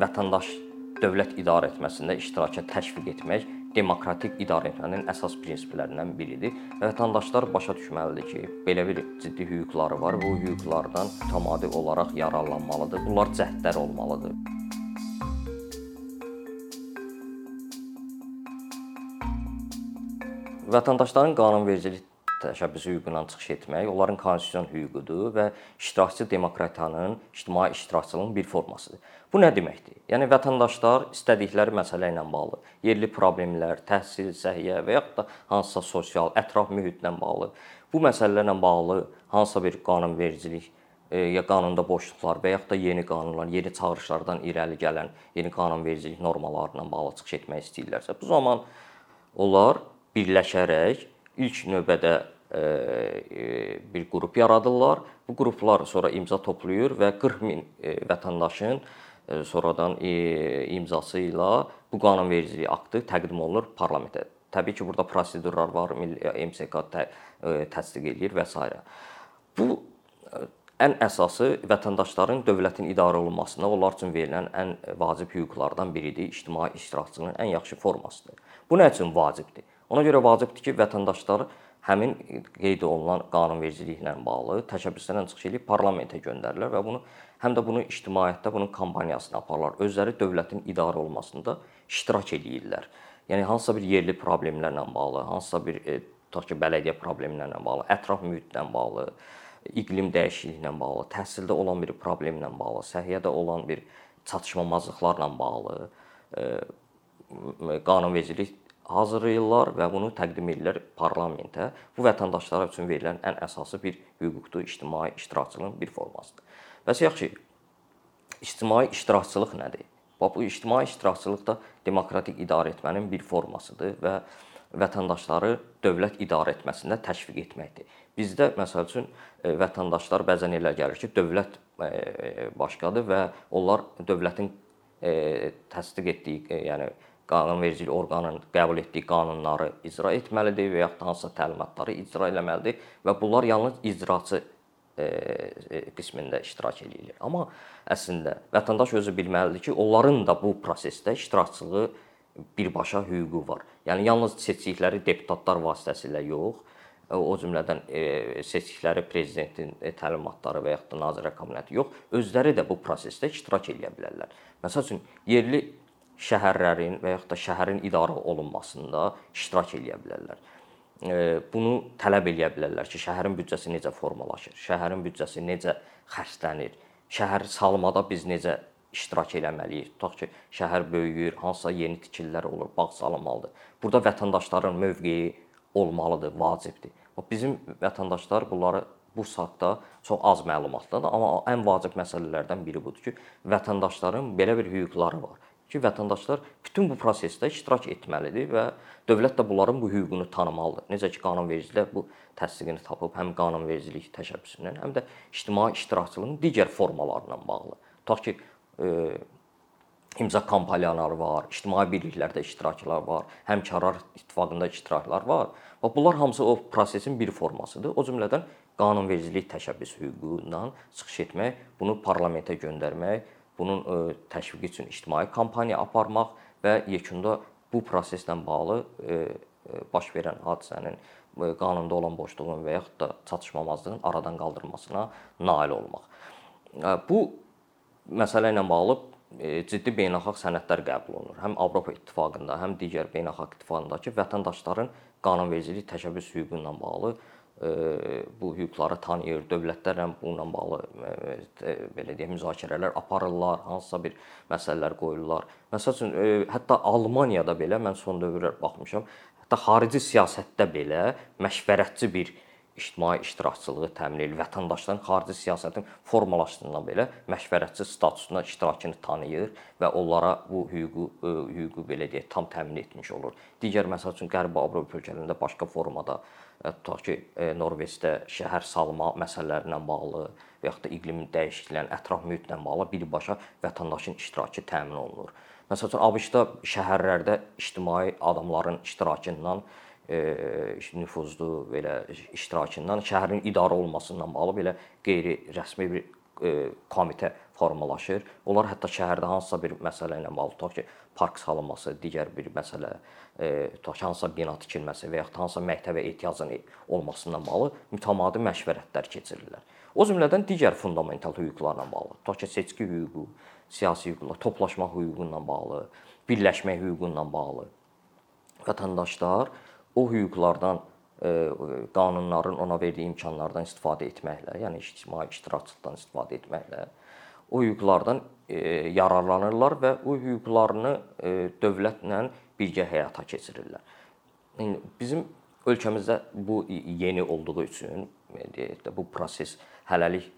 vətəndaş dövlət idarə etməsində iştiraka təşviq etmək demokratik idarə etmənin əsas prinsiplərindən biridir. Vətəndaşlar başa düşməlidir ki, belə bir ciddi hüquqları var bu hüquqlardan mütəmadi olaraq yararlanmalıdır. Bunlar cəhdlər olmalıdır. Vətəndaşların qanunvericilik təşəbbüsü hüququndan çıxış etmək onların konstitusion hüququdur və iştirakçı demokratiyanın ictimai iştirakçılığının bir formasıdır. Bu nə deməkdir? Yəni vətəndaşlar istədikləri məsələ ilə bağlı, yerli problemlər, təhsil, səhiyyə və yaxud da hansısa sosial, ətraf mühitlə bağlı bu məsələlərlə bağlı hansısa bir qanunvericilik e, ya qanunda boşluqlar və yaxud da yeni qanunlar, yeni çağırışlardan irəli gələn yeni qanunvericilik normalarına bağlı çıxış etmək istəyirlərsə, bu zaman onlar birləşərək ilk növbədə bir qrup yaradırlar. Bu qruplar sonra imza toplayır və 40 min e, vətəndaşın sonradan imzası ilə bu qanunvericilik aktı təqdim olunur parlamentə. Təbii ki, burada prosedurlar var, MSK tə, təsdiq eləyir və s. Bu ən əsası vətəndaşların dövlətin idarə olunmasında onlar üçün verilən ən vacib hüquqlardan biridir. İctimai iştirakçılığın ən yaxşı formasıdır. Bu nə üçün vacibdir? Ona görə vacibdir ki, vətəndaşlar həmin qeyd olunan qanunvericiliklə bağlı təşəbbüslərlə çıxış edib parlamentə göndərirlər və bunu həm də bunu ictimaiyyətdə bunun kampaniyasını aparırlar. Özləri dövlətin idarə olunmasında iştirak eləyirlər. Yəni hansısa bir yerli problemlərlə bağlı, hansısa bir e, tutaq ki, bələdiyyə problemlərlə bağlı, ətraf mühitlə bağlı, iqlim dəyişikliyinə bağlı, təhsildə olan bir problemlə bağlı, səhiyyədə olan bir çatışmamazlıqlarla bağlı e, qanunvericilik hazırlayırlar və bunu təqdim edirlər parlamentə. Bu vətəndaşlara üçün verilən ən əsası bir hüquqdur, ictimai iştirakçılığın bir formasıdır. Bəs yaxşı, ictimai iştirakçılıq nədir? Bax bu ictimai iştirakçılıq da demokratik idarə etmənin bir formasıdır və vətəndaşları dövlət idarə etməsində təşviq etməkdir. Bizdə məsəl üçün e, vətəndaşlar bəzən elə gəlir ki, dövlət e, başqadır və onlar dövlətin e, təsdiq etdiyi, yəni qanunvericilik orqanının qəbul etdiyi qanunları icra etməlidir və yaxud hansısa təlimatları icra etməlidir və bunlar yalnız icraçı e, e, qismində iştirak eləyirlər. Amma əslində vətəndaş özü bilməlidir ki, onların da bu prosesdə iştirakçılığı birbaşa hüququ var. Yəni yalnız seçdikləri deputatlar vasitəsilə yox, e, o cümlədən seçdikləri prezidentin təlimatları və yaxud da Nazirlər Kabineti yox, özləri də bu prosesdə iştirak edə bilərlər. Məsəl üçün yerli şəhərlərin və yaxud da şəhərin idarə olunmasında iştirak eləyə bilərlər. Bunu tələb eləyə bilərlər ki, şəhərin büdcəsi necə formalaşır, şəhərin büdcəsi necə xərclənir, şəhər salmada biz necə iştirak eləməliyik. Tutaq ki, şəhər böyüyür, hansısa yeni tikililər olur, bağ salınmalıdır. Burada vətəndaşların mövqeyi olmalıdır, vacibdir. Bizim vətəndaşlar bunları bu saatda çox az məlumatlıdır, amma ən vacib məsələlərdən biri budur ki, vətəndaşların belə bir hüquqları var ki, vətəndaşlar bütün bu prosesdə iştirak etməlidir və dövlət də bunların bu hüququnu tanımalıdır. Necə ki, qanunvericilər bu təsdiqini tapıb həm qanunvericilik təşəbbüsündən, həm də ictimai iştirakçılığın digər formalarından bağlı. Tutaq ki, e, imza kampaniyaları var, ictimai birliklərdə iştirakçılar var, həmkarlar ittifaqında iştiraklar var. Və bunlar hamısı o prosesin bir formasıdır. O cümlədən qanunvericilik təşəbbüsü hüququndan çıxış etmək, bunu parlamentə göndərmək bunun e, təşviqi üçün ictimai kampaniya aparmaq və yekunda bu proseslə bağlı e, e, baş verən hadisənin qanunda olan boşluğun və yaxud da çatışmamazlığın aradan qaldırılmasına nail olmaq. Bu məsələ ilə bağlı ciddi beynəlxalq sənədlər qəbul olunur. Həm Avropa İttifaqında, həm digər beynəlxalq ittifaqındakı vətəndaşların qanunvericilik təşəbbüs hüququ ilə bağlı bu hüquqları tanıyır, dövlətlərlə bununla bağlı belə deyək müzakirələr aparırlar, hansısa bir məsələlər qoyurlar. Məsəl üçün hətta Almaniyada belə mən son dövrlər baxmışam, hətta xarici siyasətdə belə məşvərətçi bir ictimai iştirakçılığı təmin edir. Vətəndaşların xarici siyasətin formalaşdığından belə məşvərətçi statusuna iştirakını tanıyır və onlara bu hüququ e, hüququ belə deyək tam təmin etmiş olur. Digər məsəl üçün Qərbi Avropa ölkələrində başqa formada e, tutaq ki, e, Norveçdə şəhər salma məsələlərinə bağlı və yaxud da iqlim dəyişikliklərinin ətraf mühitlə bağlı birbaşa vətəndaşın iştirakı təmin olunur. Məsəl üçün ABŞ-da şəhərlərdə ictimai adamların iştirakından nüfuzlu belə iştirakından şəhərin idarə olunmasından bağlı belə qeyri-rəsmi bir komitə formalaşır. Onlar hətta şəhərdə hansısa bir məsələ ilə bağlı tutaq ki, park salınması, digər bir məsələ, tutaq ki, hansısa bina tikilməsi və yaxud hansısa məktəbə ehtiyacın olmasından bağlı mütəmadi məşvərətlər keçirirlər. O cümlədən digər fundamental hüquqlarla bağlı, tutaq ki, seçki hüququ, siyasi hüquqlar, toplaşma hüququ ilə bağlı, birləşmə hüququ ilə bağlı vətəndaşlar o hüquqlardan qanunların ona verdiyi imkanlardan istifadə etməklə, yəni ictimai iştirakçılıqdan istifadə etməklə o hüquqlardan yararlanırlar və o hüquqlarını dövlətlə birgə həyata keçirirlər. İndi bizim ölkəmizdə bu yeni olduğu üçün deyək də bu proses hələlik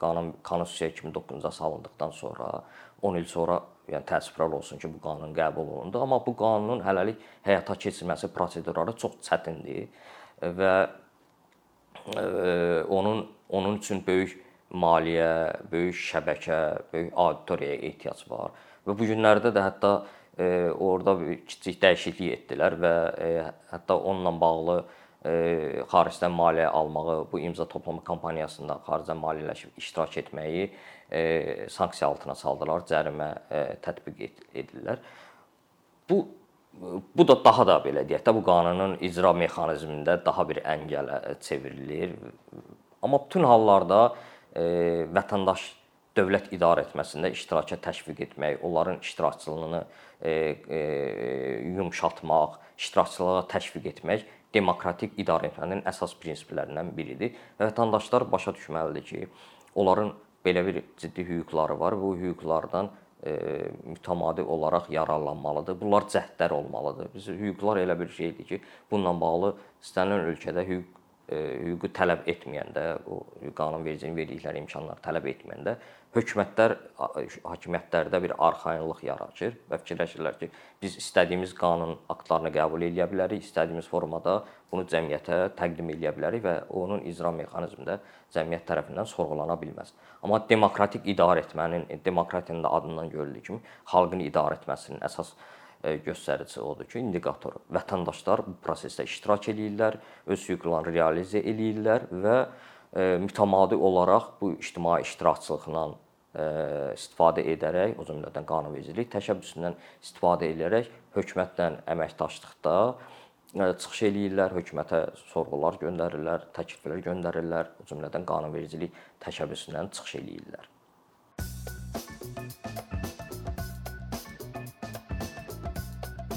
qanun konstitusiya 2009-da salındıqdan sonra 10 il sonra yəni təəssüflər olsun ki, bu qanun qəbul olundu, amma bu qanunun hələlik həyata keçirilməsi prosedurları çox çətindir və onun onun üçün böyük maliyyə, böyük şəbəkə, böyük auditoriyaya ehtiyac var. Və bu günlərdə də hətta e, orada bir kiçik dəyişiklik etdilər və e, hətta onunla bağlı e, xaricdən maliyyə almağı, bu imza toplama kampaniyasında xaricdən maliyyələşib iştirak etməyi sanksiya altına saldılar, cərimə tətbiq edirlər. Bu bu da daha da belə deyək də bu qanunun icra mexanizmində daha bir əngələ çevrilir. Amma bütün hallarda vətəndaş dövlət idarə etməsində iştiraka təşviq etmək, onların iştirakçılığını e, e, yumşaltmaq, iştirakçılığa təşviq etmək demokratik idarə etmənin əsas prinsiplərindən biridir. Və vətəndaşlar başa düşməlidir ki, onların belə bir ciddi hüquqları var bu hüquqlardan e, mütəmadi olaraq yararlanmalıdır. Bunlar cəhdlər olmalıdır. Biz hüquqlar elə bir şeydir ki, bununla bağlı istənilən ölkədə hüquq hüququ tələb etməyəndə, o qanunvericinin verdikləri imkanları tələb etməyəndə hökumətlər hakimiyyətlərdə bir arxayınlıq yaradır və fikirləşirlər ki, biz istədiyimiz qanun aktlarını qəbul edə bilərik, istədiyimiz formada bunu cəmiyyətə təqdim edə bilərik və onun icra mexanizmində cəmiyyət tərəfindən sorğulana bilməz. Amma demokratik idarə etmənin, demokratiyanın da adından görüldüyü kimi, xalqın idarə etməsinin əsas E, göstəricisi odur ki, indikator vətəndaşlar bu prosesdə iştirak eləyirlər, öz hüquqlarını realizə eləyirlər və e, mütəmadi olaraq bu ictimai iştirakçılıqla e, istifadə edərək, o cümlədən qanunvericilik təşəbbüsündən istifadə edərək hökumətlə əməkdaşlıqda çıxış eləyirlər, hökumətə sorğular göndərirlər, təkliflər göndərirlər, o cümlədən qanunvericilik təşəbbüsündən çıxış eləyirlər.